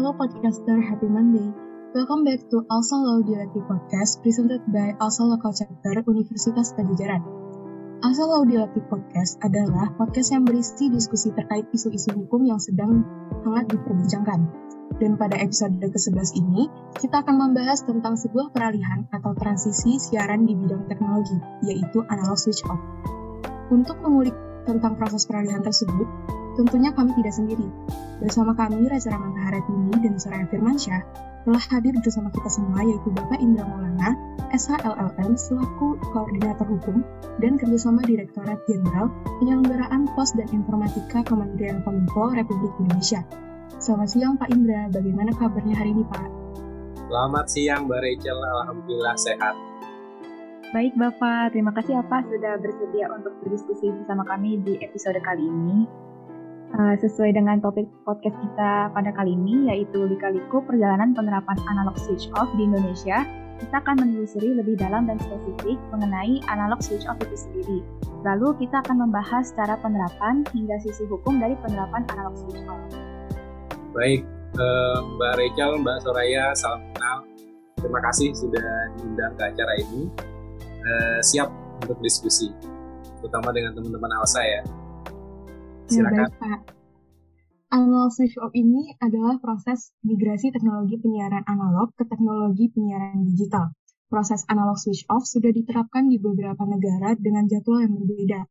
Hello podcaster, happy Monday. Welcome back to Also Law Podcast presented by Also Local Chapter Universitas Pajajaran. Also Law Dialektik Podcast adalah podcast yang berisi diskusi terkait isu-isu hukum yang sedang hangat diperbincangkan. Dan pada episode ke-11 ini, kita akan membahas tentang sebuah peralihan atau transisi siaran di bidang teknologi, yaitu analog switch off. Untuk mengulik tentang proses peralihan tersebut, tentunya kami tidak sendiri. Bersama kami, Reza Ramanta Haratini dan Soraya Firmansyah, telah hadir bersama kita semua yaitu Bapak Indra Maulana, SHLLM selaku Koordinator Hukum dan kerjasama Direktorat Jenderal Penyelenggaraan Pos dan Informatika Kementerian Kominfo Republik Indonesia. Selamat siang Pak Indra, bagaimana kabarnya hari ini Pak? Selamat siang Mbak Rachel, Alhamdulillah sehat. Baik Bapak, terima kasih Pak sudah bersedia untuk berdiskusi bersama kami di episode kali ini. Uh, sesuai dengan topik podcast kita pada kali ini, yaitu lika-liku perjalanan penerapan analog switch off di Indonesia, kita akan menelusuri lebih dalam dan spesifik mengenai analog switch off itu sendiri. Lalu kita akan membahas cara penerapan hingga sisi hukum dari penerapan analog switch off. Baik, uh, Mbak Rachel, Mbak Soraya, salam kenal. Terima kasih sudah diundang ke acara ini uh, siap untuk diskusi, terutama dengan teman-teman Alsa ya. Silakan. Ya, baik, Pak. Analog switch off ini adalah proses migrasi teknologi penyiaran analog ke teknologi penyiaran digital. Proses analog switch off sudah diterapkan di beberapa negara dengan jadwal yang berbeda.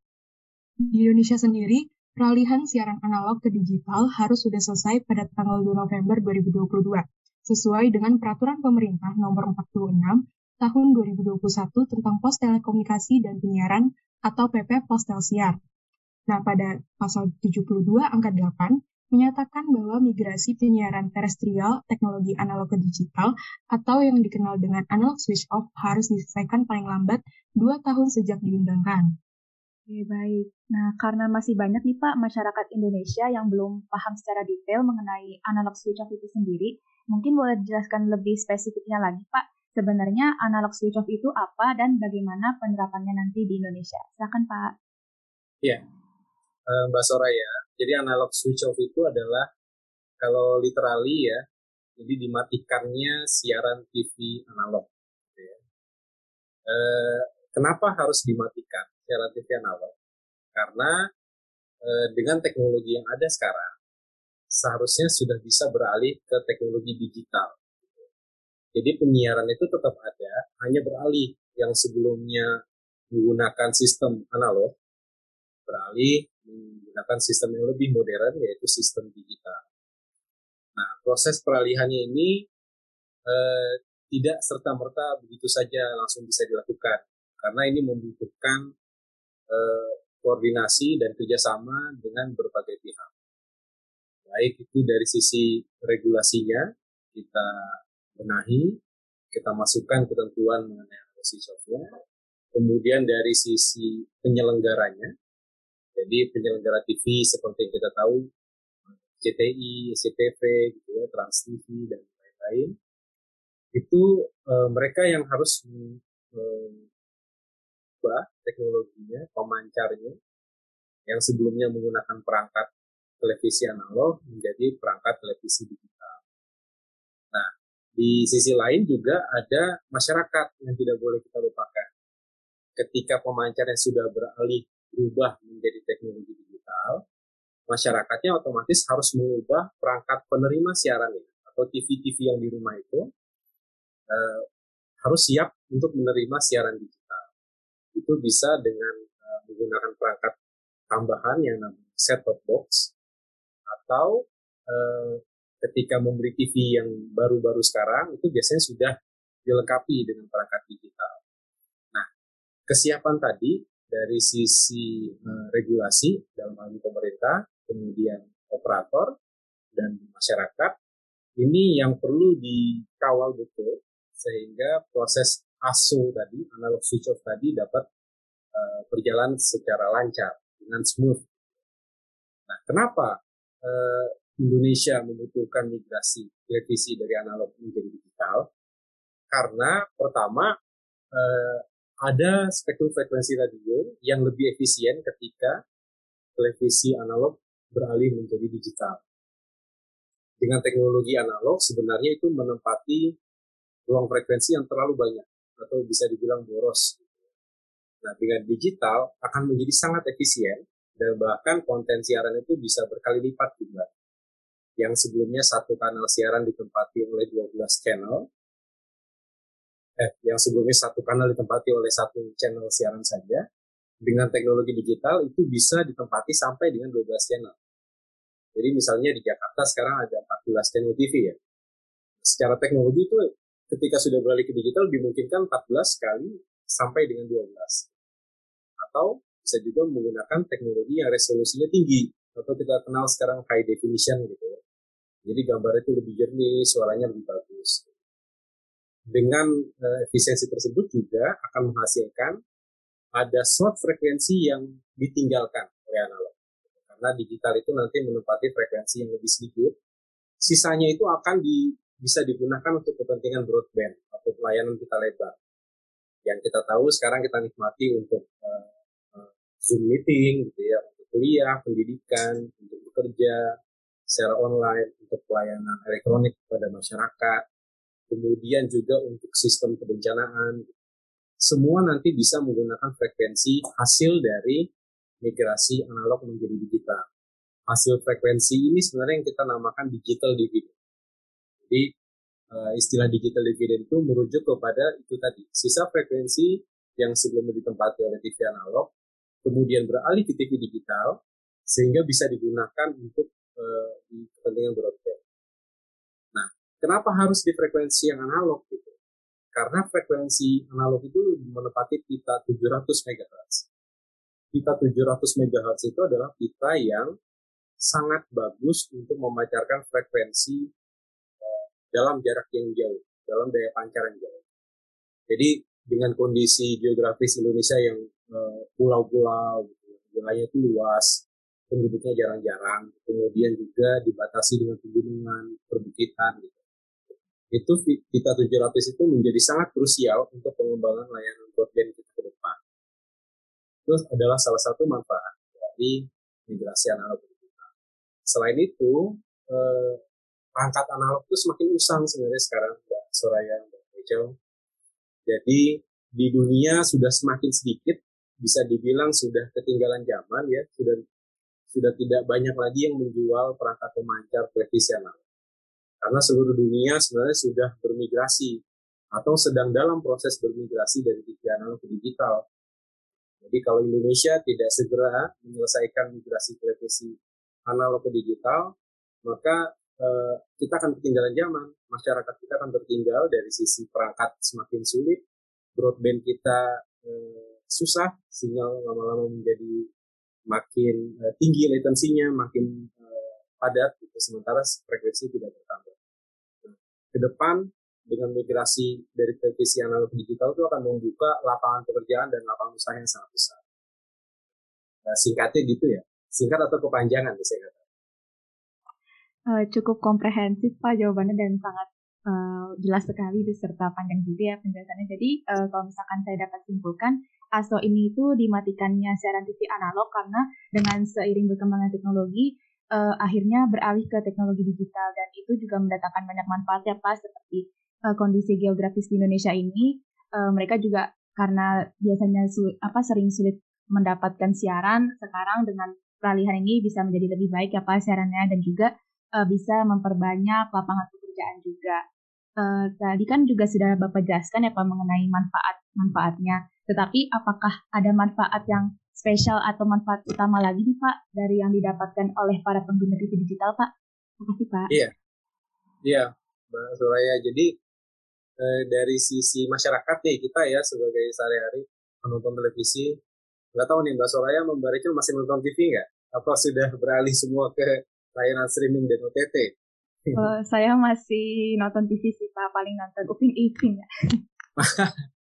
Di Indonesia sendiri, peralihan siaran analog ke digital harus sudah selesai pada tanggal 2 November 2022, sesuai dengan peraturan pemerintah nomor 46 tahun 2021 tentang pos telekomunikasi dan penyiaran atau PP Pos Telsiar. Nah, pada pasal 72 angka 8 menyatakan bahwa migrasi penyiaran terestrial teknologi analog ke digital atau yang dikenal dengan analog switch off harus diselesaikan paling lambat 2 tahun sejak diundangkan. Oke, baik. Nah, karena masih banyak nih Pak masyarakat Indonesia yang belum paham secara detail mengenai analog switch off itu sendiri, mungkin boleh dijelaskan lebih spesifiknya lagi Pak, sebenarnya analog switch off itu apa dan bagaimana penerapannya nanti di Indonesia. Silakan Pak. Iya, uh, Mbak Soraya. Jadi analog switch off itu adalah kalau literally ya, jadi dimatikannya siaran TV analog. Gitu ya. uh, kenapa harus dimatikan siaran TV analog? Karena uh, dengan teknologi yang ada sekarang, seharusnya sudah bisa beralih ke teknologi digital jadi penyiaran itu tetap ada, hanya beralih yang sebelumnya menggunakan sistem analog, beralih menggunakan sistem yang lebih modern, yaitu sistem digital. Nah, proses peralihannya ini eh, tidak serta-merta begitu saja langsung bisa dilakukan, karena ini membutuhkan eh, koordinasi dan kerjasama dengan berbagai pihak. Baik itu dari sisi regulasinya, kita benahi, kita masukkan ketentuan mengenai alokasi software. Kemudian dari sisi penyelenggaranya, jadi penyelenggara TV seperti yang kita tahu, CTI, CTV, gitu ya, Trans TV dan lain-lain, itu e, mereka yang harus mengubah teknologinya, pemancarnya, yang sebelumnya menggunakan perangkat televisi analog menjadi perangkat televisi digital. Nah, di sisi lain juga ada masyarakat yang tidak boleh kita lupakan. Ketika pemancarnya sudah beralih berubah menjadi teknologi digital, masyarakatnya otomatis harus mengubah perangkat penerima siaran ini atau TV-TV yang di rumah itu uh, harus siap untuk menerima siaran digital. Itu bisa dengan uh, menggunakan perangkat tambahan yang namanya set-top box atau uh, ketika membeli TV yang baru-baru sekarang itu biasanya sudah dilengkapi dengan perangkat digital. Nah, kesiapan tadi dari sisi uh, regulasi dalam hal ini pemerintah, kemudian operator dan masyarakat ini yang perlu dikawal betul sehingga proses ASO tadi, analog switch off tadi dapat uh, berjalan secara lancar dengan smooth. Nah, kenapa uh, Indonesia membutuhkan migrasi televisi dari analog menjadi digital karena pertama eh, ada spektrum frekuensi radio yang lebih efisien ketika televisi analog beralih menjadi digital. dengan teknologi analog sebenarnya itu menempati ruang frekuensi yang terlalu banyak atau bisa dibilang boros. Nah, dengan digital akan menjadi sangat efisien dan bahkan konten siaran itu bisa berkali lipat juga. Yang sebelumnya satu kanal siaran ditempati oleh 12 channel, eh, yang sebelumnya satu kanal ditempati oleh satu channel siaran saja, dengan teknologi digital itu bisa ditempati sampai dengan 12 channel. Jadi misalnya di Jakarta sekarang ada 14 channel TV ya. Secara teknologi itu ketika sudah beralih ke digital dimungkinkan 14 kali sampai dengan 12. Atau bisa juga menggunakan teknologi yang resolusinya tinggi atau kita kenal sekarang high definition gitu ya. Jadi gambar itu lebih jernih, suaranya lebih bagus. Dengan uh, efisiensi tersebut juga akan menghasilkan ada slot frekuensi yang ditinggalkan oleh analog. Karena digital itu nanti menempati frekuensi yang lebih sedikit. Sisanya itu akan di, bisa digunakan untuk kepentingan broadband atau pelayanan kita lebar. Yang kita tahu sekarang kita nikmati untuk uh, Zoom meeting gitu ya, untuk kuliah, pendidikan, untuk bekerja secara online, untuk pelayanan elektronik kepada masyarakat, kemudian juga untuk sistem kebencanaan, semua nanti bisa menggunakan frekuensi hasil dari migrasi analog menjadi digital. Hasil frekuensi ini sebenarnya yang kita namakan digital dividend. Jadi uh, istilah digital dividend itu merujuk kepada itu tadi, sisa frekuensi yang sebelumnya ditempati oleh TV analog, kemudian beralih ke TV digital, sehingga bisa digunakan untuk uh, kepentingan broadband. Kenapa harus di frekuensi yang analog gitu? Karena frekuensi analog itu menepati pita 700 MHz. Pita 700 MHz itu adalah pita yang sangat bagus untuk memancarkan frekuensi eh, dalam jarak yang jauh, dalam daya pancar yang jauh. Jadi dengan kondisi geografis Indonesia yang eh, pulau-pulau, gitu, wilayahnya itu luas, penduduknya jarang-jarang, kemudian juga dibatasi dengan pegunungan, perbukitan, gitu itu kita 700 itu menjadi sangat krusial untuk pengembangan layanan broadband kita ke depan. Itu adalah salah satu manfaat dari migrasi analog digital. Selain itu, eh, perangkat analog itu semakin usang sebenarnya sekarang, Mbak Soraya, Mbak Rachel. Jadi di dunia sudah semakin sedikit, bisa dibilang sudah ketinggalan zaman ya, sudah sudah tidak banyak lagi yang menjual perangkat pemancar televisi analog karena seluruh dunia sebenarnya sudah bermigrasi atau sedang dalam proses bermigrasi dari TV analog ke digital. Jadi kalau Indonesia tidak segera menyelesaikan migrasi televisi analog ke digital, maka eh, kita akan ketinggalan zaman. Masyarakat kita akan tertinggal dari sisi perangkat semakin sulit, broadband kita eh, susah, sinyal lama-lama menjadi makin eh, tinggi latensinya, makin eh, padat, gitu. sementara frekuensi tidak bertambah depan dengan migrasi dari televisi analog digital itu akan membuka lapangan pekerjaan dan lapangan usaha yang sangat besar. Nah, singkatnya gitu ya, singkat atau kepanjangan saya kata. Uh, cukup komprehensif Pak jawabannya dan sangat uh, jelas sekali beserta panjang juga ya penjelasannya. Jadi uh, kalau misalkan saya dapat simpulkan, ASO ini itu dimatikannya siaran TV analog karena dengan seiring berkembangnya teknologi, uh, akhirnya beralih ke teknologi digital dan itu juga mendatangkan banyak manfaat ya Pak seperti uh, kondisi geografis di Indonesia ini uh, mereka juga karena biasanya sulit, apa sering sulit mendapatkan siaran sekarang dengan peralihan ini bisa menjadi lebih baik ya Pak siarannya dan juga uh, bisa memperbanyak lapangan pekerjaan juga. Uh, tadi kan juga sudah Bapak jelaskan ya Pak mengenai manfaat-manfaatnya. Tetapi apakah ada manfaat yang spesial atau manfaat utama lagi nih Pak dari yang didapatkan oleh para pengguna TV digital Pak? Terima kasih Pak. Iya, iya Mbak Suraya. Jadi eh, dari sisi masyarakat nih kita ya sebagai sehari-hari penonton televisi, nggak tahu nih Mbak Suraya Rachel masih nonton TV nggak? Apa sudah beralih semua ke layanan streaming dan OTT? Uh, saya masih nonton TV sih Pak, paling nonton Upin Ipin ya.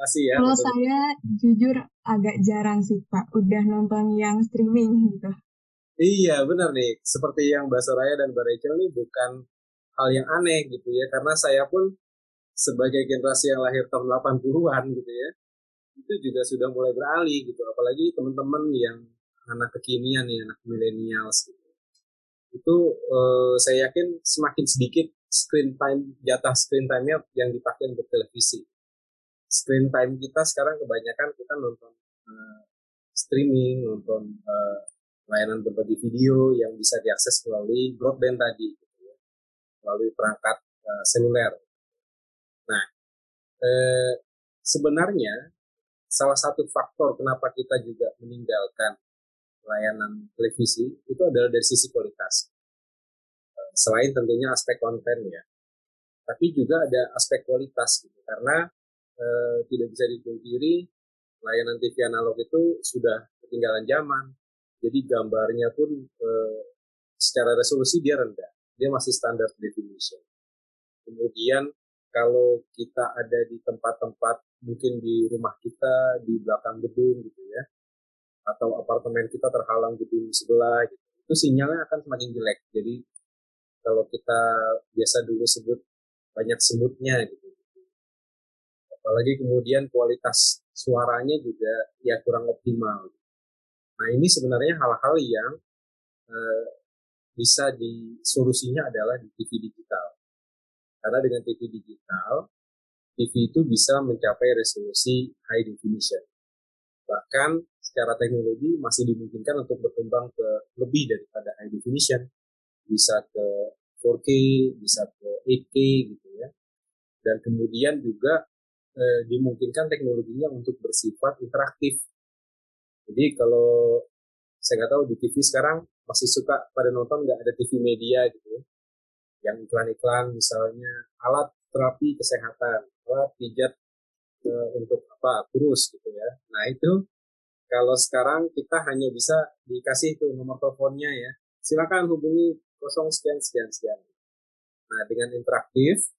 Masih ya. Kalau saya jujur agak jarang sih Pak, udah nonton yang streaming gitu. Iya benar nih, seperti yang Mbak Soraya dan Mbak Rachel ini bukan hal yang aneh gitu ya, karena saya pun sebagai generasi yang lahir tahun 80-an gitu ya, itu juga sudah mulai beralih gitu, apalagi teman-teman yang anak kekinian nih, anak milenials gitu. itu uh, saya yakin semakin sedikit screen time jatah screen time-nya yang dipakai untuk televisi. Screen time kita sekarang kebanyakan kita nonton uh, streaming, nonton uh, layanan berbagi video yang bisa diakses melalui broadband tadi, gitu ya, melalui perangkat uh, seluler. Nah, eh, sebenarnya salah satu faktor kenapa kita juga meninggalkan layanan televisi itu adalah dari sisi kualitas. Selain tentunya aspek konten ya, tapi juga ada aspek kualitas gitu. Karena eh, tidak bisa dipungkiri layanan TV analog itu sudah ketinggalan zaman. Jadi gambarnya pun eh, secara resolusi dia rendah, dia masih standar definition. Kemudian kalau kita ada di tempat-tempat mungkin di rumah kita di belakang gedung gitu ya atau apartemen kita terhalang gedung sebelah gitu itu sinyalnya akan semakin jelek jadi kalau kita biasa dulu sebut banyak semutnya gitu apalagi kemudian kualitas suaranya juga ya kurang optimal nah ini sebenarnya hal-hal yang eh, bisa disolusinya adalah di TV digital karena dengan TV digital TV itu bisa mencapai resolusi high definition. Bahkan secara teknologi masih dimungkinkan untuk berkembang ke lebih daripada high definition. Bisa ke 4K, bisa ke 8K gitu ya. Dan kemudian juga eh, dimungkinkan teknologinya untuk bersifat interaktif. Jadi kalau saya nggak tahu di TV sekarang masih suka pada nonton nggak ada TV media gitu ya. Yang iklan-iklan misalnya alat terapi kesehatan apa pijat uh, untuk apa kurus gitu ya nah itu kalau sekarang kita hanya bisa dikasih itu nomor teleponnya ya silakan hubungi kosong sekian sekian sekian nah dengan interaktif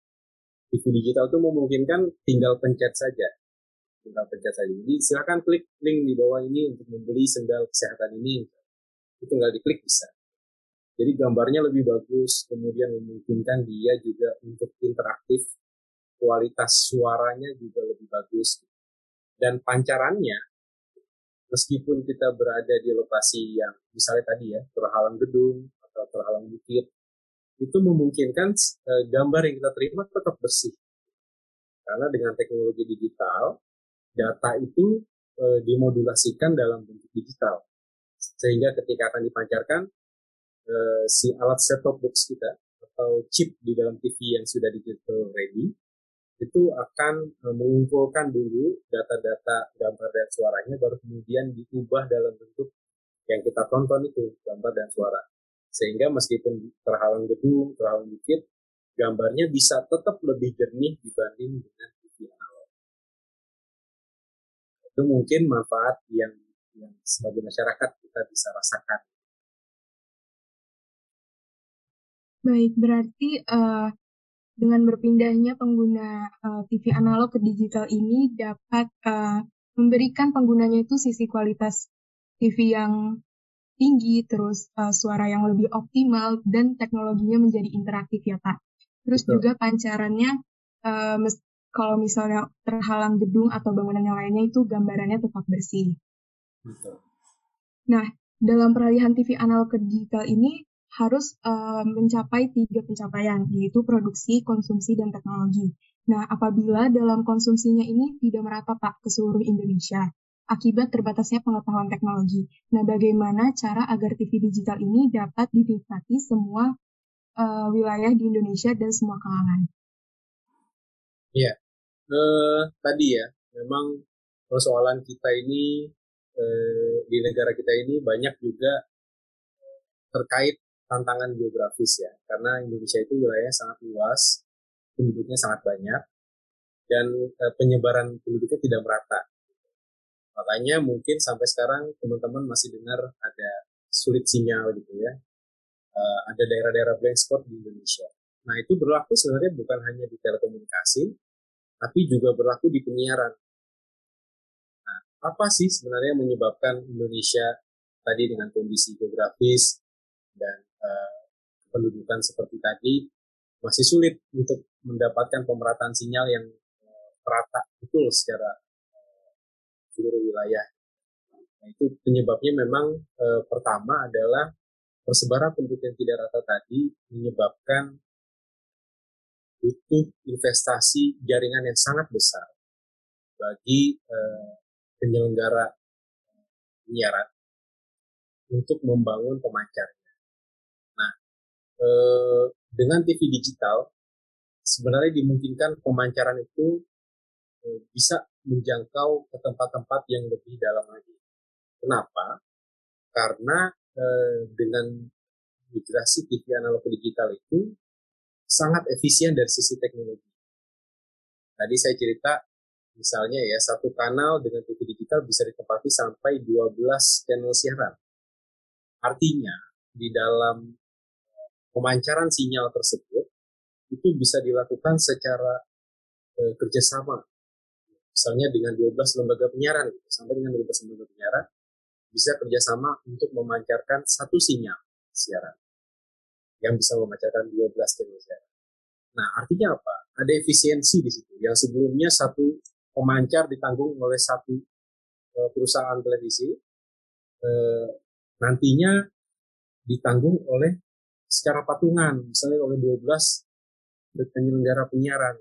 TV digital itu memungkinkan tinggal pencet saja. Tinggal pencet saja. Jadi silakan klik link di bawah ini untuk membeli sendal kesehatan ini. Itu tinggal diklik bisa. Jadi gambarnya lebih bagus, kemudian memungkinkan dia juga untuk interaktif, kualitas suaranya juga lebih bagus. Dan pancarannya, meskipun kita berada di lokasi yang misalnya tadi ya, terhalang gedung atau terhalang bukit, itu memungkinkan e, gambar yang kita terima tetap bersih. Karena dengan teknologi digital, data itu e, dimodulasikan dalam bentuk digital. Sehingga ketika akan dipancarkan, uh, si alat set-top box kita atau chip di dalam TV yang sudah digital ready itu akan uh, mengumpulkan dulu data-data gambar dan suaranya baru kemudian diubah dalam bentuk yang kita tonton itu gambar dan suara sehingga meskipun terhalang gedung terhalang bukit gambarnya bisa tetap lebih jernih dibanding dengan TV analog itu mungkin manfaat yang yang sebagai masyarakat kita bisa rasakan. Baik, berarti uh, dengan berpindahnya pengguna uh, TV analog ke digital ini dapat uh, memberikan penggunanya itu sisi kualitas TV yang tinggi, terus uh, suara yang lebih optimal, dan teknologinya menjadi interaktif ya Pak. Terus Betul. juga pancarannya, uh, mes- kalau misalnya terhalang gedung atau bangunan yang lainnya itu gambarannya tetap bersih. Betul. Nah, dalam peralihan TV analog ke digital ini, harus uh, mencapai tiga pencapaian, yaitu produksi, konsumsi, dan teknologi. Nah, apabila dalam konsumsinya ini tidak merata Pak ke seluruh Indonesia, akibat terbatasnya pengetahuan teknologi. Nah, bagaimana cara agar TV digital ini dapat dinikmati semua uh, wilayah di Indonesia dan semua kalangan? Iya, uh, tadi ya, memang persoalan kita ini uh, di negara kita ini banyak juga terkait tantangan geografis ya, karena Indonesia itu wilayahnya sangat luas, penduduknya sangat banyak, dan penyebaran penduduknya tidak merata. Makanya mungkin sampai sekarang teman-teman masih dengar ada sulit sinyal gitu ya, e, ada daerah-daerah blank spot di Indonesia. Nah itu berlaku sebenarnya bukan hanya di telekomunikasi, tapi juga berlaku di penyiaran. Nah, apa sih sebenarnya menyebabkan Indonesia tadi dengan kondisi geografis dan uh, pendudukan seperti tadi masih sulit untuk mendapatkan pemerataan sinyal yang uh, merata betul secara uh, seluruh wilayah. Nah, itu penyebabnya memang uh, pertama adalah persebaran penduduk yang tidak rata tadi menyebabkan butuh investasi jaringan yang sangat besar bagi eh, penyelenggara penyiaran untuk membangun pemancarnya. Nah, eh, dengan TV digital sebenarnya dimungkinkan pemancaran itu bisa menjangkau ke tempat-tempat yang lebih dalam lagi. Kenapa? Karena eh, dengan migrasi TV analog ke digital itu sangat efisien dari sisi teknologi. Tadi saya cerita misalnya ya satu kanal dengan TV digital bisa ditempati sampai 12 channel siaran. Artinya di dalam eh, pemancaran sinyal tersebut itu bisa dilakukan secara eh, kerjasama. Misalnya dengan 12 lembaga penyiaran, gitu. sampai dengan 12 lembaga penyiaran bisa kerjasama untuk memancarkan satu sinyal siaran yang bisa memancarkan 12 channel siaran. Nah, artinya apa? Ada efisiensi di situ. Yang sebelumnya satu pemancar ditanggung oleh satu uh, perusahaan televisi, uh, nantinya ditanggung oleh secara patungan, misalnya oleh 12 penyelenggara penyiaran.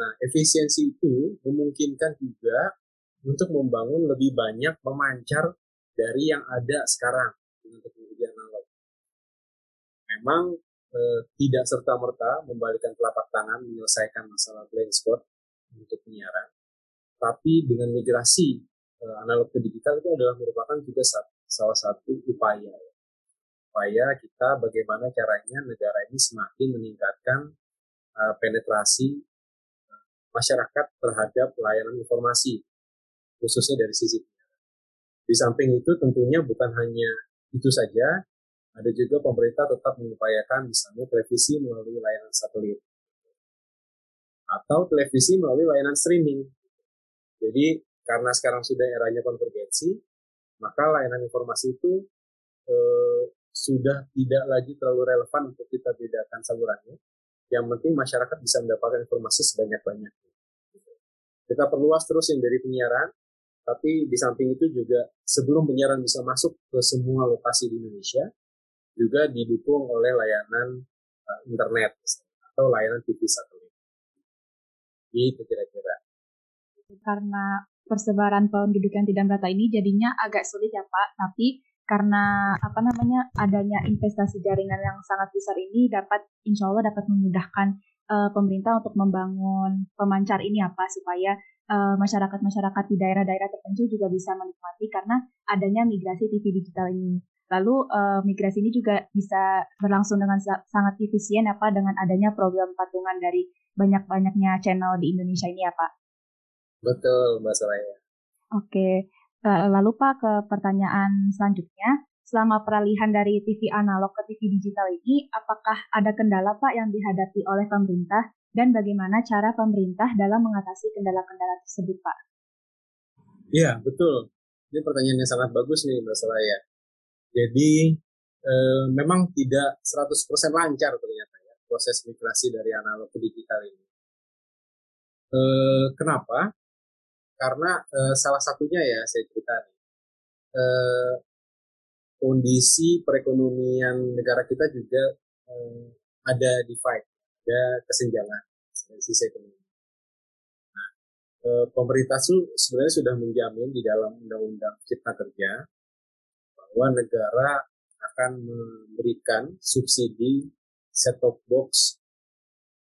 Nah, efisiensi itu memungkinkan juga untuk membangun lebih banyak pemancar dari yang ada sekarang dengan teknologi analog. Memang eh, tidak serta-merta membalikan telapak tangan menyelesaikan masalah blind spot untuk penyiaran, tapi dengan migrasi eh, analog ke digital itu adalah merupakan juga salah satu upaya. Upaya kita bagaimana caranya negara ini semakin meningkatkan eh, penetrasi masyarakat terhadap layanan informasi khususnya dari sisi penyiaran. Di samping itu tentunya bukan hanya itu saja, ada juga pemerintah tetap mengupayakan misalnya televisi melalui layanan satelit atau televisi melalui layanan streaming. Jadi karena sekarang sudah eranya konvergensi, maka layanan informasi itu eh, sudah tidak lagi terlalu relevan untuk kita bedakan salurannya. Yang penting masyarakat bisa mendapatkan informasi sebanyak-banyaknya. Kita perluas terus yang dari penyiaran, tapi di samping itu juga sebelum penyiaran bisa masuk ke semua lokasi di Indonesia, juga didukung oleh layanan uh, internet atau layanan TV satelit. Itu kira-kira. Karena persebaran penduduk yang tidak merata ini jadinya agak sulit ya Pak, tapi karena apa namanya adanya investasi jaringan yang sangat besar ini dapat insya Allah dapat memudahkan uh, pemerintah untuk membangun pemancar ini apa supaya Eh, masyarakat-masyarakat di daerah-daerah tertentu juga bisa menikmati karena adanya migrasi TV digital ini. Lalu uh, migrasi ini juga bisa berlangsung dengan sangat efisien apa dengan adanya program patungan dari banyak-banyaknya channel di Indonesia ini ya Pak. Betul Mbak Soraya. Oke, uh, lalu Pak ke pertanyaan selanjutnya. Selama peralihan dari TV analog ke TV digital ini, apakah ada kendala Pak yang dihadapi oleh pemerintah dan bagaimana cara pemerintah dalam mengatasi kendala-kendala tersebut, Pak? Iya, betul. Ini pertanyaan yang sangat bagus nih, Mbak Soraya. Jadi, e, memang tidak 100% lancar ternyata ya, proses migrasi dari analog ke digital ini. Kenapa? Karena e, salah satunya ya, saya cerita e, kondisi perekonomian negara kita juga e, ada divide ada kesenjangan sisi ekonomi. Eh, pemerintah itu sebenarnya sudah menjamin di dalam Undang-Undang Cipta Kerja bahwa negara akan memberikan subsidi set-top box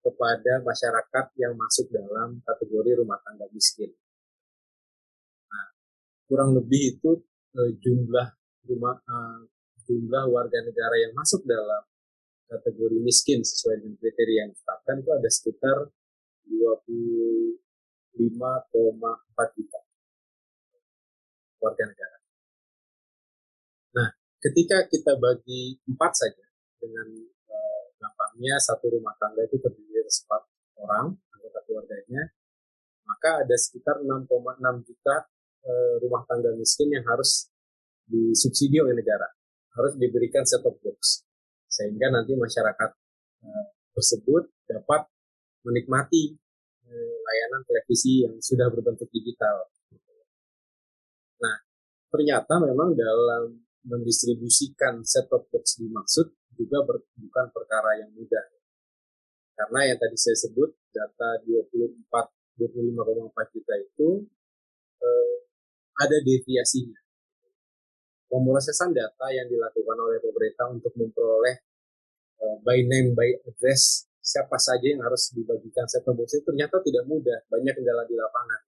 kepada masyarakat yang masuk dalam kategori rumah tangga miskin. Kurang lebih itu eh, jumlah rumah eh, jumlah warga negara yang masuk dalam kategori miskin sesuai dengan kriteria yang ditetapkan itu ada sekitar 25,4 juta warga negara. Nah, ketika kita bagi empat saja dengan uh, gampangnya satu rumah tangga itu terdiri dari empat orang anggota keluarganya, maka ada sekitar 6,6 juta uh, rumah tangga miskin yang harus disubsidi oleh negara, harus diberikan set-top box sehingga nanti masyarakat uh, tersebut dapat menikmati uh, layanan televisi yang sudah berbentuk digital. Nah, ternyata memang dalam mendistribusikan set-top box dimaksud juga ber, bukan perkara yang mudah. Karena yang tadi saya sebut, data 24 25,4 juta itu eh, ada deviasinya. Pemrosesan data yang dilakukan oleh pemerintah untuk memperoleh eh, by name by address siapa saja yang harus dibagikan set-top box itu ternyata tidak mudah, banyak kendala di lapangan.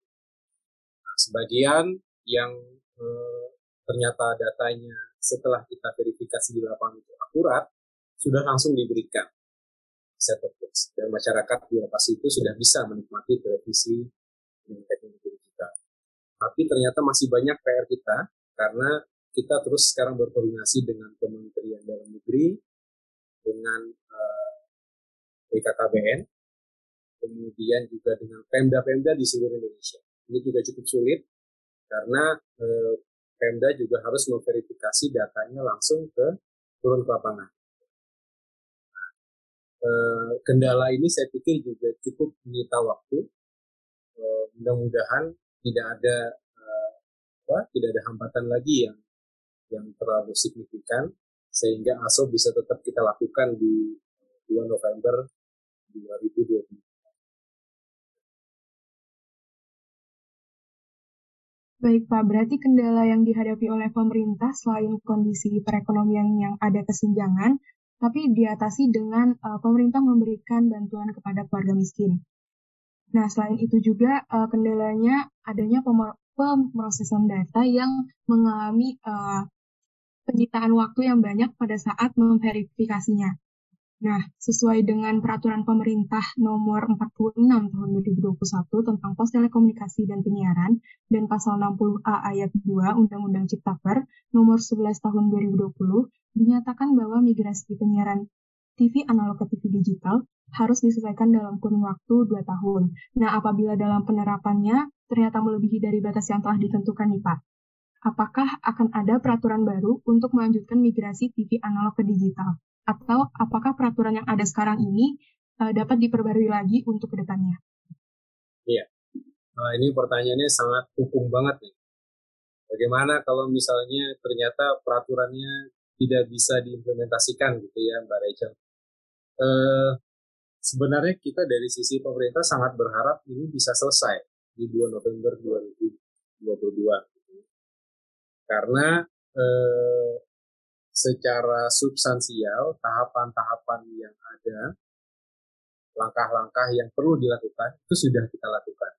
Nah, sebagian yang eh, ternyata datanya setelah kita verifikasi di lapangan itu akurat, sudah langsung diberikan set box. Dan masyarakat di lokasi itu sudah bisa menikmati televisi dengan teknologi. Tapi ternyata masih banyak PR kita karena kita terus sekarang berkoordinasi dengan Kementerian Dalam Negeri, dengan eh, BKKBN, kemudian juga dengan Pemda-Pemda di seluruh Indonesia. Ini juga cukup sulit karena uh, Pemda juga harus memverifikasi datanya langsung ke turun ke lapangan. Nah, eh, kendala ini saya pikir juga cukup menyita waktu. Eh, mudah-mudahan tidak ada eh, apa, tidak ada hambatan lagi yang yang terlalu signifikan sehingga ASO bisa tetap kita lakukan di 2 November 2020. Baik Pak, berarti kendala yang dihadapi oleh pemerintah selain kondisi perekonomian yang ada kesenjangan, tapi diatasi dengan uh, pemerintah memberikan bantuan kepada keluarga miskin. Nah, selain itu juga uh, kendalanya adanya pemrosesan data yang mengalami uh, penyitaan waktu yang banyak pada saat memverifikasinya. Nah, sesuai dengan peraturan pemerintah nomor 46 tahun 2021 tentang pos telekomunikasi dan penyiaran dan pasal 60A ayat 2 Undang-Undang Ciptaker nomor 11 tahun 2020 dinyatakan bahwa migrasi penyiaran TV analog ke TV digital harus diselesaikan dalam kurun waktu 2 tahun. Nah, apabila dalam penerapannya ternyata melebihi dari batas yang telah ditentukan nih Pak, apakah akan ada peraturan baru untuk melanjutkan migrasi TV analog ke digital? atau apakah peraturan yang ada sekarang ini uh, dapat diperbarui lagi untuk ke depannya? Iya, nah, ini pertanyaannya sangat hukum banget nih. Bagaimana kalau misalnya ternyata peraturannya tidak bisa diimplementasikan gitu ya Mbak Rachel? Uh, sebenarnya kita dari sisi pemerintah sangat berharap ini bisa selesai di 2 November 2022. Gitu. Karena eh, secara substansial tahapan-tahapan yang ada, langkah-langkah yang perlu dilakukan itu sudah kita lakukan.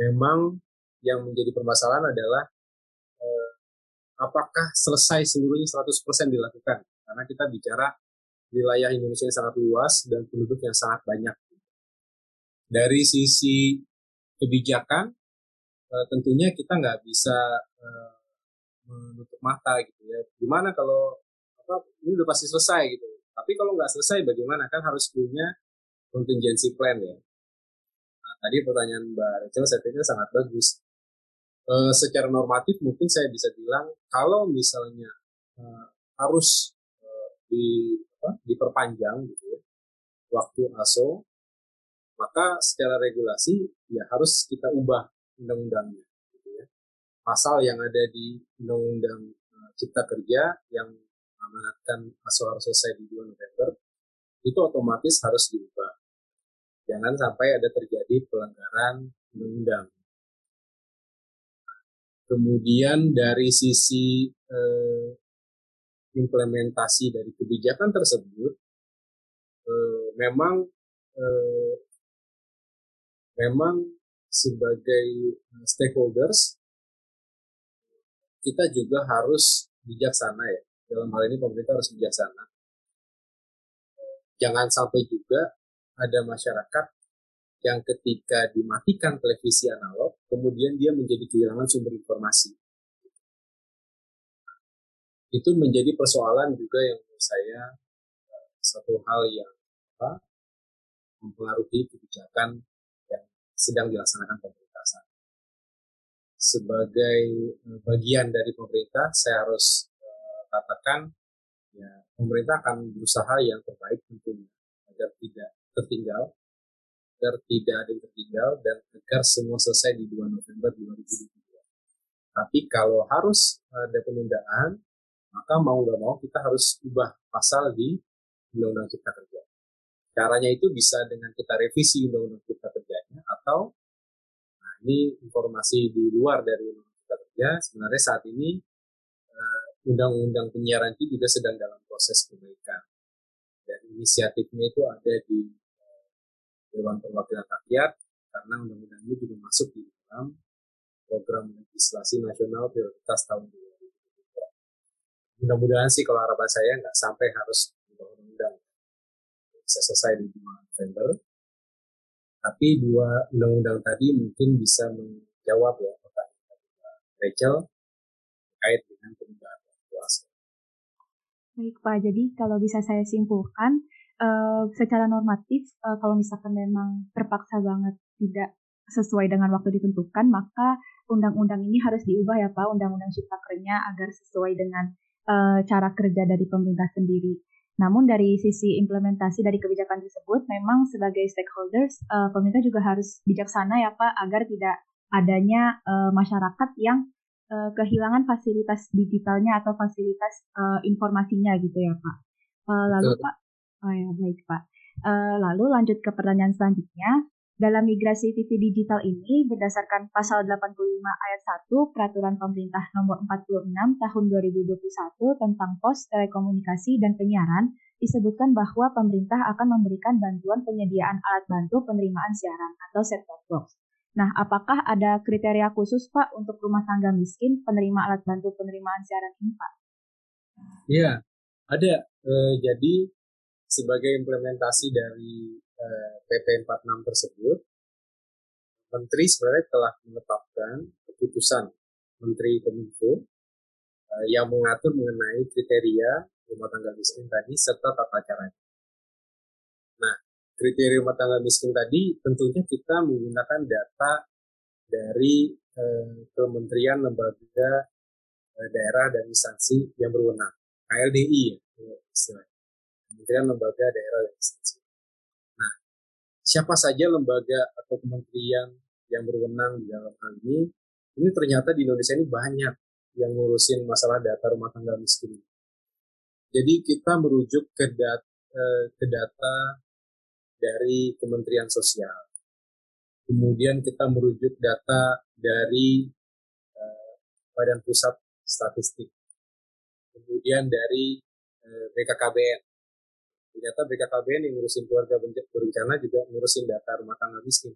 Memang yang menjadi permasalahan adalah eh, apakah selesai seluruhnya 100% dilakukan? Karena kita bicara wilayah Indonesia yang sangat luas dan penduduk yang sangat banyak. Dari sisi kebijakan, eh, tentunya kita nggak bisa eh, menutup mata gitu ya. Gimana kalau apa ini udah pasti selesai gitu. Tapi kalau nggak selesai bagaimana kan harus punya contingency plan ya. Nah, tadi pertanyaan Mbak Rachel saya pikir sangat bagus. E, secara normatif mungkin saya bisa bilang kalau misalnya e, harus e, di apa, diperpanjang gitu ya waktu ASO maka secara regulasi ya harus kita ubah undang-undangnya pasal yang ada di Undang-Undang uh, Cipta Kerja yang mengamanatkan ASO harus selesai di 2 November, itu otomatis harus diubah. Jangan sampai ada terjadi pelanggaran undang-undang. Kemudian dari sisi eh, implementasi dari kebijakan tersebut, eh, memang eh, memang sebagai eh, stakeholders kita juga harus bijaksana ya. Dalam hal ini pemerintah harus bijaksana. Jangan sampai juga ada masyarakat yang ketika dimatikan televisi analog, kemudian dia menjadi kehilangan sumber informasi. Itu menjadi persoalan juga yang menurut saya eh, satu hal yang apa, mempengaruhi kebijakan yang sedang dilaksanakan pemerintah sebagai eh, bagian dari pemerintah saya harus uh, katakan ya pemerintah akan berusaha yang terbaik tentunya agar tidak tertinggal agar tidak ada yang tertinggal dan agar semua selesai di 2 November 2022. Tapi kalau harus ada penundaan maka mau nggak mau kita harus ubah pasal di Undang-Undang Cipta Kerja. Caranya itu bisa dengan kita revisi Undang-Undang Cipta Kerjanya atau nah ini informasi di luar dari Undang-Undang Cipta Kerja. Sebenarnya saat ini eh, Undang-Undang Penyiaran itu juga sedang dalam proses perbaikan. Dan inisiatifnya itu ada di eh, Dewan Perwakilan Rakyat karena undang-undang ini juga masuk di dalam program legislasi nasional prioritas tahun 2023. Mudah-mudahan sih kalau harapan saya nggak sampai harus undang-undang bisa selesai di 5 November. Tapi dua undang-undang tadi mungkin bisa menjawab ya pertanyaan Rachel terkait dengan penundaan puasa. Baik Pak, jadi kalau bisa saya simpulkan, uh, secara normatif uh, kalau misalkan memang terpaksa banget tidak sesuai dengan waktu ditentukan, maka undang-undang ini harus diubah ya Pak, undang-undang cipta kerja agar sesuai dengan uh, cara kerja dari pemerintah sendiri. Namun dari sisi implementasi dari kebijakan tersebut, memang sebagai stakeholders, uh, pemerintah juga harus bijaksana ya Pak, agar tidak adanya uh, masyarakat yang uh, kehilangan fasilitas digitalnya atau fasilitas uh, informasinya gitu ya Pak. Uh, lalu Pak, oh ya baik Pak. Uh, lalu lanjut ke pertanyaan selanjutnya. Dalam migrasi TV digital ini, berdasarkan pasal 85 ayat 1 Peraturan Pemerintah Nomor 46 Tahun 2021 tentang Pos, Telekomunikasi, dan Penyiaran, disebutkan bahwa pemerintah akan memberikan bantuan penyediaan alat bantu penerimaan siaran atau set-top box. Nah, apakah ada kriteria khusus Pak untuk rumah tangga miskin penerima alat bantu penerimaan siaran ini Pak? Iya, ada. E, jadi sebagai implementasi dari Eh, PP 46 tersebut, Menteri sebenarnya telah menetapkan keputusan Menteri Kominfo uh, yang mengatur mengenai kriteria rumah tangga miskin tadi serta tata caranya. Nah, kriteria rumah tangga miskin tadi tentunya kita menggunakan data dari uh, kementerian lembaga daerah dan instansi yang berwenang, KLDI ya. Kementerian Lembaga Daerah dan Instansi siapa saja lembaga atau kementerian yang berwenang di dalam hal ini, ini ternyata di Indonesia ini banyak yang ngurusin masalah data rumah tangga miskin. Jadi kita merujuk ke, dat, eh, ke data dari Kementerian Sosial. Kemudian kita merujuk data dari eh, Badan Pusat Statistik. Kemudian dari eh, BKKBN ternyata BKKBN yang ngurusin keluarga berencana juga ngurusin data rumah tangga miskin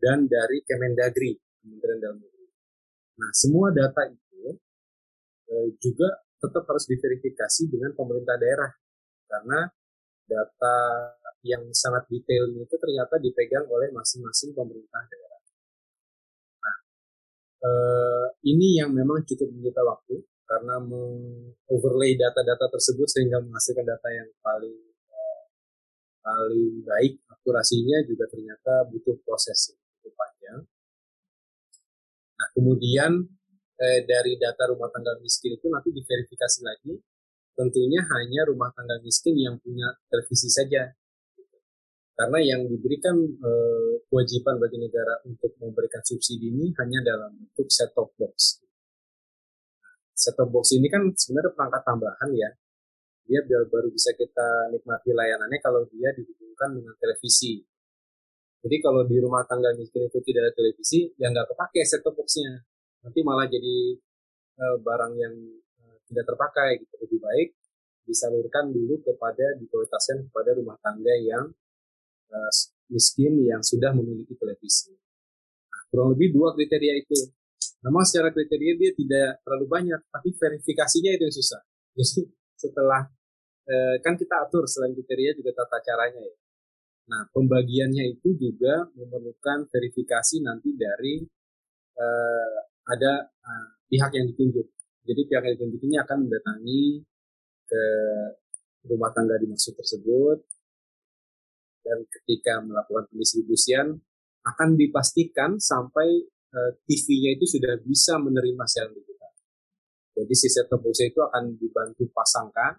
dan dari Kemendagri Kementerian Dalam Negeri. Nah semua data itu eh, juga tetap harus diverifikasi dengan pemerintah daerah karena data yang sangat detail itu ternyata dipegang oleh masing-masing pemerintah daerah. Nah, eh, ini yang memang cukup menyita waktu karena mengoverlay data-data tersebut sehingga menghasilkan data yang paling uh, paling baik akurasinya juga ternyata butuh proses yang cukup panjang. Nah kemudian eh, dari data rumah tangga miskin itu nanti diverifikasi lagi. Tentunya hanya rumah tangga miskin yang punya televisi saja. Karena yang diberikan eh, kewajiban bagi negara untuk memberikan subsidi ini hanya dalam bentuk set-top box set-top box ini kan sebenarnya perangkat tambahan ya. Dia baru bisa kita nikmati layanannya kalau dia dihubungkan dengan televisi. Jadi kalau di rumah tangga miskin itu tidak ada televisi, ya nggak kepake set-top box-nya. Nanti malah jadi uh, barang yang uh, tidak terpakai gitu. Lebih baik disalurkan dulu kepada diprioritaskan kepada rumah tangga yang uh, miskin yang sudah memiliki televisi. Nah, kurang lebih dua kriteria itu Memang secara kriteria dia tidak terlalu banyak, tapi verifikasinya itu yang susah. Jadi setelah eh, kan kita atur selain kriteria juga tata caranya ya. Nah pembagiannya itu juga memerlukan verifikasi nanti dari eh, ada eh, pihak yang ditunjuk. Jadi pihak yang ditunjuk ini akan mendatangi ke rumah tangga dimaksud tersebut dan ketika melakukan pendistribusian akan dipastikan sampai Eh, TV-nya itu sudah bisa menerima siaran digital. Jadi si set top box itu akan dibantu pasangkan,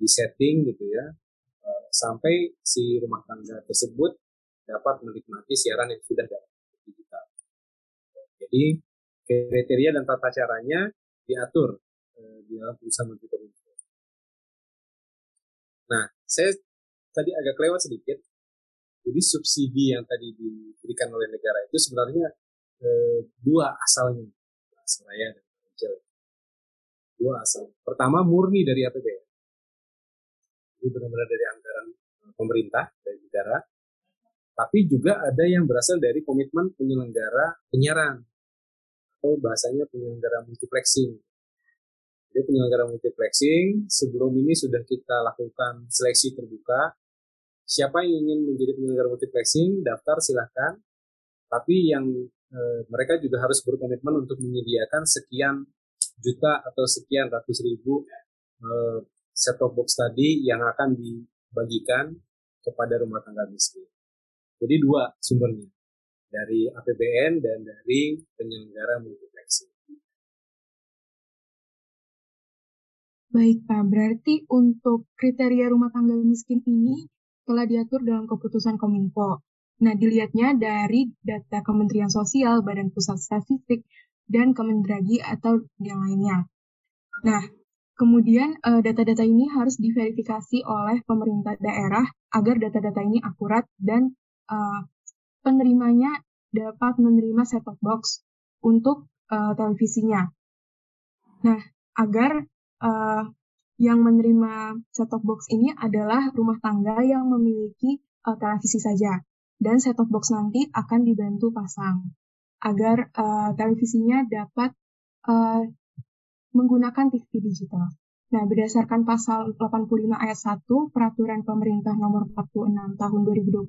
di setting gitu ya, eh, sampai si rumah tangga tersebut dapat menikmati siaran yang sudah dalam digital. Jadi kriteria dan tata caranya diatur eh, di dalam perusahaan Menteri Kominfo. Nah, saya tadi agak lewat sedikit. Jadi subsidi yang tadi diberikan oleh negara itu sebenarnya dua asalnya, Seraya dan Kecil. Dua asal. Pertama murni dari APBN. Ini benar-benar dari anggaran eh, pemerintah dari negara. Tapi juga ada yang berasal dari komitmen penyelenggara penyiaran atau bahasanya penyelenggara multiplexing. Jadi penyelenggara multiplexing sebelum ini sudah kita lakukan seleksi terbuka. Siapa yang ingin menjadi penyelenggara multiplexing daftar silahkan. Tapi yang e, mereka juga harus berkomitmen untuk menyediakan sekian juta atau sekian ratus ribu e, set top box tadi yang akan dibagikan kepada rumah tangga miskin. Jadi dua sumbernya dari APBN dan dari penyelenggara multiplexing. Baik Pak, berarti untuk kriteria rumah tangga miskin ini telah diatur dalam keputusan Kominfo. Nah, dilihatnya dari data Kementerian Sosial, Badan Pusat Statistik, dan Kemendragi atau yang lainnya. Nah, kemudian eh, data-data ini harus diverifikasi oleh pemerintah daerah agar data-data ini akurat dan uh, penerimanya dapat menerima set-top box untuk uh, televisinya. Nah, agar yang menerima set-top box ini adalah rumah tangga yang memiliki televisi saja, dan set-top box nanti akan dibantu pasang agar uh, televisinya dapat uh, menggunakan TV digital. Nah, berdasarkan pasal 85 ayat 1 Peraturan Pemerintah Nomor 46 Tahun 2021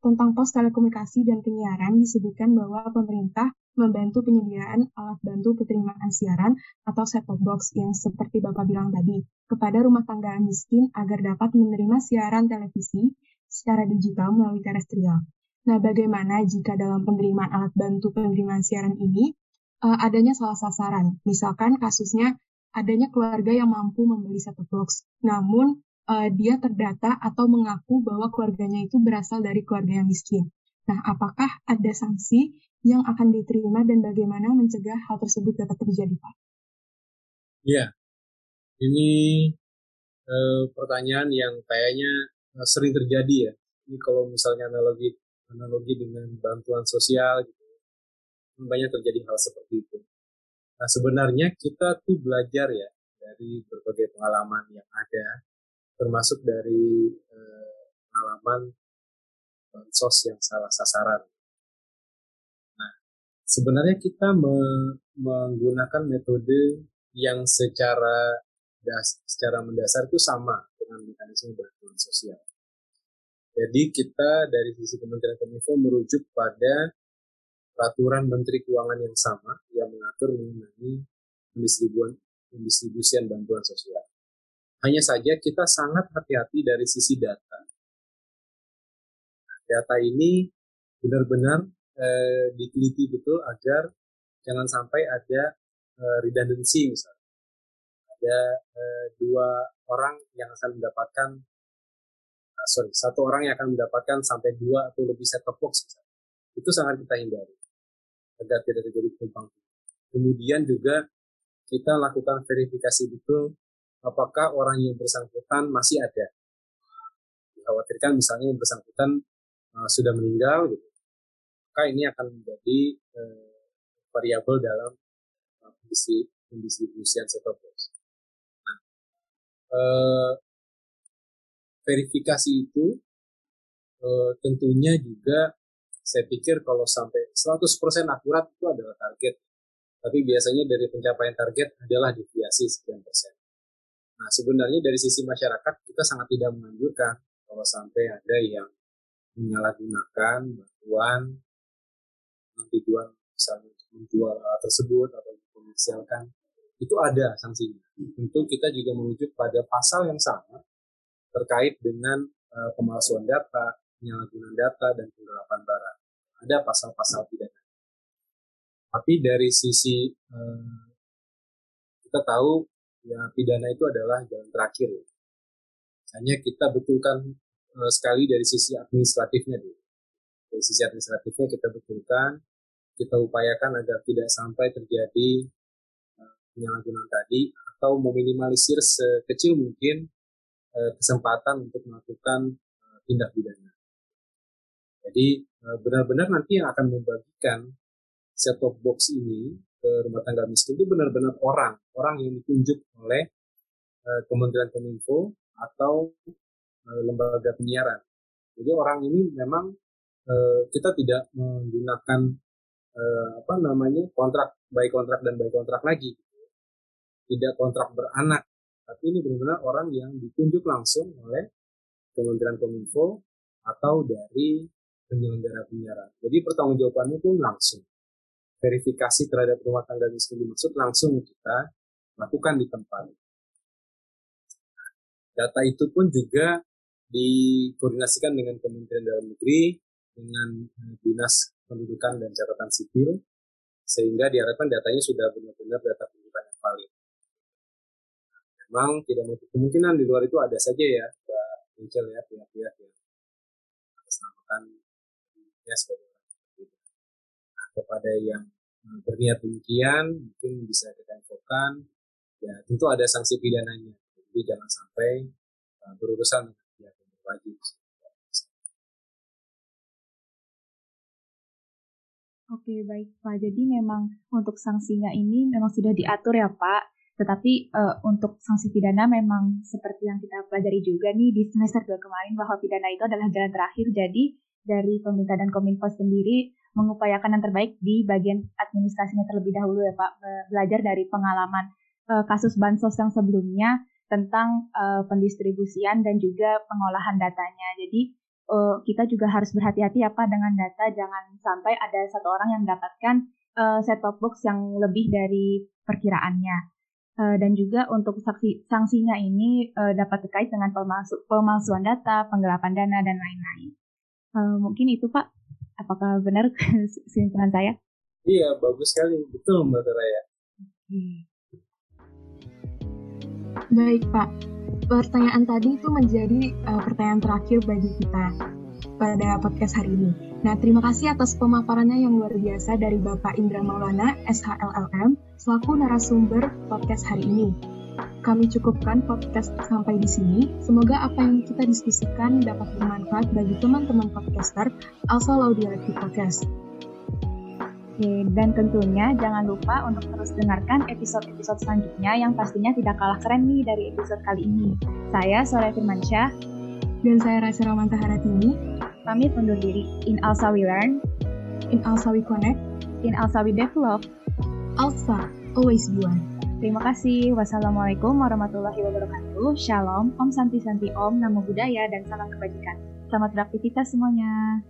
tentang pos telekomunikasi dan penyiaran disebutkan bahwa pemerintah membantu penyediaan alat bantu penerimaan siaran atau set-top box yang seperti Bapak bilang tadi kepada rumah tangga miskin agar dapat menerima siaran televisi secara digital melalui terestrial. Nah, bagaimana jika dalam penerimaan alat bantu penerimaan siaran ini uh, adanya salah sasaran? Misalkan kasusnya adanya keluarga yang mampu membeli satu box, namun uh, dia terdata atau mengaku bahwa keluarganya itu berasal dari keluarga yang miskin. Nah, apakah ada sanksi yang akan diterima dan bagaimana mencegah hal tersebut dapat terjadi, Pak? Iya, ini uh, pertanyaan yang kayaknya sering terjadi ya. Ini kalau misalnya analogi analogi dengan bantuan sosial gitu, banyak terjadi hal seperti itu. Nah sebenarnya kita tuh belajar ya dari berbagai pengalaman yang ada, termasuk dari eh, pengalaman bansos yang salah sasaran. Nah sebenarnya kita me menggunakan metode yang secara das secara mendasar itu sama dengan mekanisme bantuan sosial. Jadi kita dari sisi Kementerian Kominfo merujuk pada peraturan Menteri Keuangan yang sama yang mengatur mengenai pendistribusian, pendistribusian bantuan sosial. Hanya saja kita sangat hati-hati dari sisi data. Data ini benar-benar eh, diteliti betul agar jangan sampai ada eh, redundancy misalnya. Ada eh, dua orang yang akan mendapatkan sorry satu orang yang akan mendapatkan sampai dua atau lebih set top box misalnya. Itu sangat kita hindari agar tidak terjadi tumpang Kemudian juga kita lakukan verifikasi betul apakah orang yang bersangkutan masih ada. Dikhawatirkan misalnya yang bersangkutan uh, sudah meninggal gitu. Maka ini akan menjadi uh, variabel dalam uh, pendistribusian set top box. Nah, uh, verifikasi itu uh, tentunya juga saya pikir kalau sampai 100% akurat itu adalah target. Tapi biasanya dari pencapaian target adalah deviasi sekian persen. Nah, sebenarnya dari sisi masyarakat kita sangat tidak menganjurkan kalau sampai ada yang menyalahgunakan bantuan tujuan misalnya untuk menjual alat tersebut atau mengkomersialkan itu ada sanksinya. Tentu kita juga merujuk pada pasal yang sama terkait dengan uh, pemalsuan data, penyalahgunaan data dan penggelapan barang. Ada pasal-pasal pidana. Tapi dari sisi eh, kita tahu ya pidana itu adalah jalan terakhir. Ya. Hanya kita betulkan eh, sekali dari sisi administratifnya dulu. Dari sisi administratifnya kita betulkan, kita upayakan agar tidak sampai terjadi penyalahgunaan tadi atau meminimalisir sekecil mungkin uh, kesempatan untuk melakukan uh, tindak pidana. Jadi uh, benar-benar nanti yang akan membagikan set top box ini ke rumah tangga miskin itu benar-benar orang, orang yang ditunjuk oleh Kementerian Kominfo atau lembaga penyiaran. Jadi orang ini memang kita tidak menggunakan apa namanya kontrak baik kontrak dan baik kontrak lagi tidak kontrak beranak, tapi ini benar-benar orang yang ditunjuk langsung oleh Kementerian Kominfo atau dari penyelenggara penyiaran. Jadi pertanggungjawabannya pun langsung. Verifikasi terhadap rumah tangga miskin dimaksud langsung kita lakukan di tempat. Data itu pun juga dikoordinasikan dengan Kementerian Dalam Negeri, dengan eh, Dinas Pendudukan dan Catatan Sipil, sehingga diharapkan datanya sudah benar-benar data memang tidak menutup kemungkinan di luar itu ada saja ya Mbak Rachel ya pihak-pihak yang atasnamakan ya sebagai. Nah, kepada yang eh, berniat demikian mungkin bisa kita infokan ya tentu ada sanksi pidananya jadi jangan sampai uh, berurusan dengan pihak yang berwajib. Oke, baik Pak. Jadi memang untuk sanksinya ini memang sudah diatur ya Pak. Tetapi uh, untuk sanksi pidana memang seperti yang kita pelajari juga nih di semester 2 kemarin bahwa pidana itu adalah jalan terakhir. Jadi dari pemerintah dan kominfo sendiri mengupayakan yang terbaik di bagian administrasinya terlebih dahulu ya Pak. Belajar dari pengalaman uh, kasus bansos yang sebelumnya tentang uh, pendistribusian dan juga pengolahan datanya. Jadi uh, kita juga harus berhati-hati ya dengan data. Jangan sampai ada satu orang yang mendapatkan uh, set-top box yang lebih dari perkiraannya. Uh, dan juga untuk saksi, sanksinya ini uh, dapat terkait dengan pemalsu, pemalsuan data, penggelapan dana, dan lain-lain. Uh, mungkin itu Pak, apakah benar kesimpulan saya? Iya, bagus sekali. Betul Mbak Raya. Baik Pak, pertanyaan tadi itu menjadi uh, pertanyaan terakhir bagi kita pada podcast hari ini. Nah, terima kasih atas pemaparannya yang luar biasa dari Bapak Indra Maulana, SHLLM, selaku narasumber podcast hari ini. Kami cukupkan podcast sampai di sini. Semoga apa yang kita diskusikan dapat bermanfaat bagi teman-teman podcaster asal Audialektif Podcast. Oke, dan tentunya jangan lupa untuk terus dengarkan episode-episode selanjutnya yang pastinya tidak kalah keren nih dari episode kali ini. Saya Sore Firmansyah. Dan saya Rasa Ramanta Haratini. Pamit undur diri. In Alsa We Learn. In Alsa We Connect. In Alsa We Develop. Alsa, always be one. Terima kasih. Wassalamualaikum warahmatullahi wabarakatuh. Shalom, Om Santi Santi Om, Namo Buddhaya, dan salam kebajikan. Selamat beraktivitas semuanya.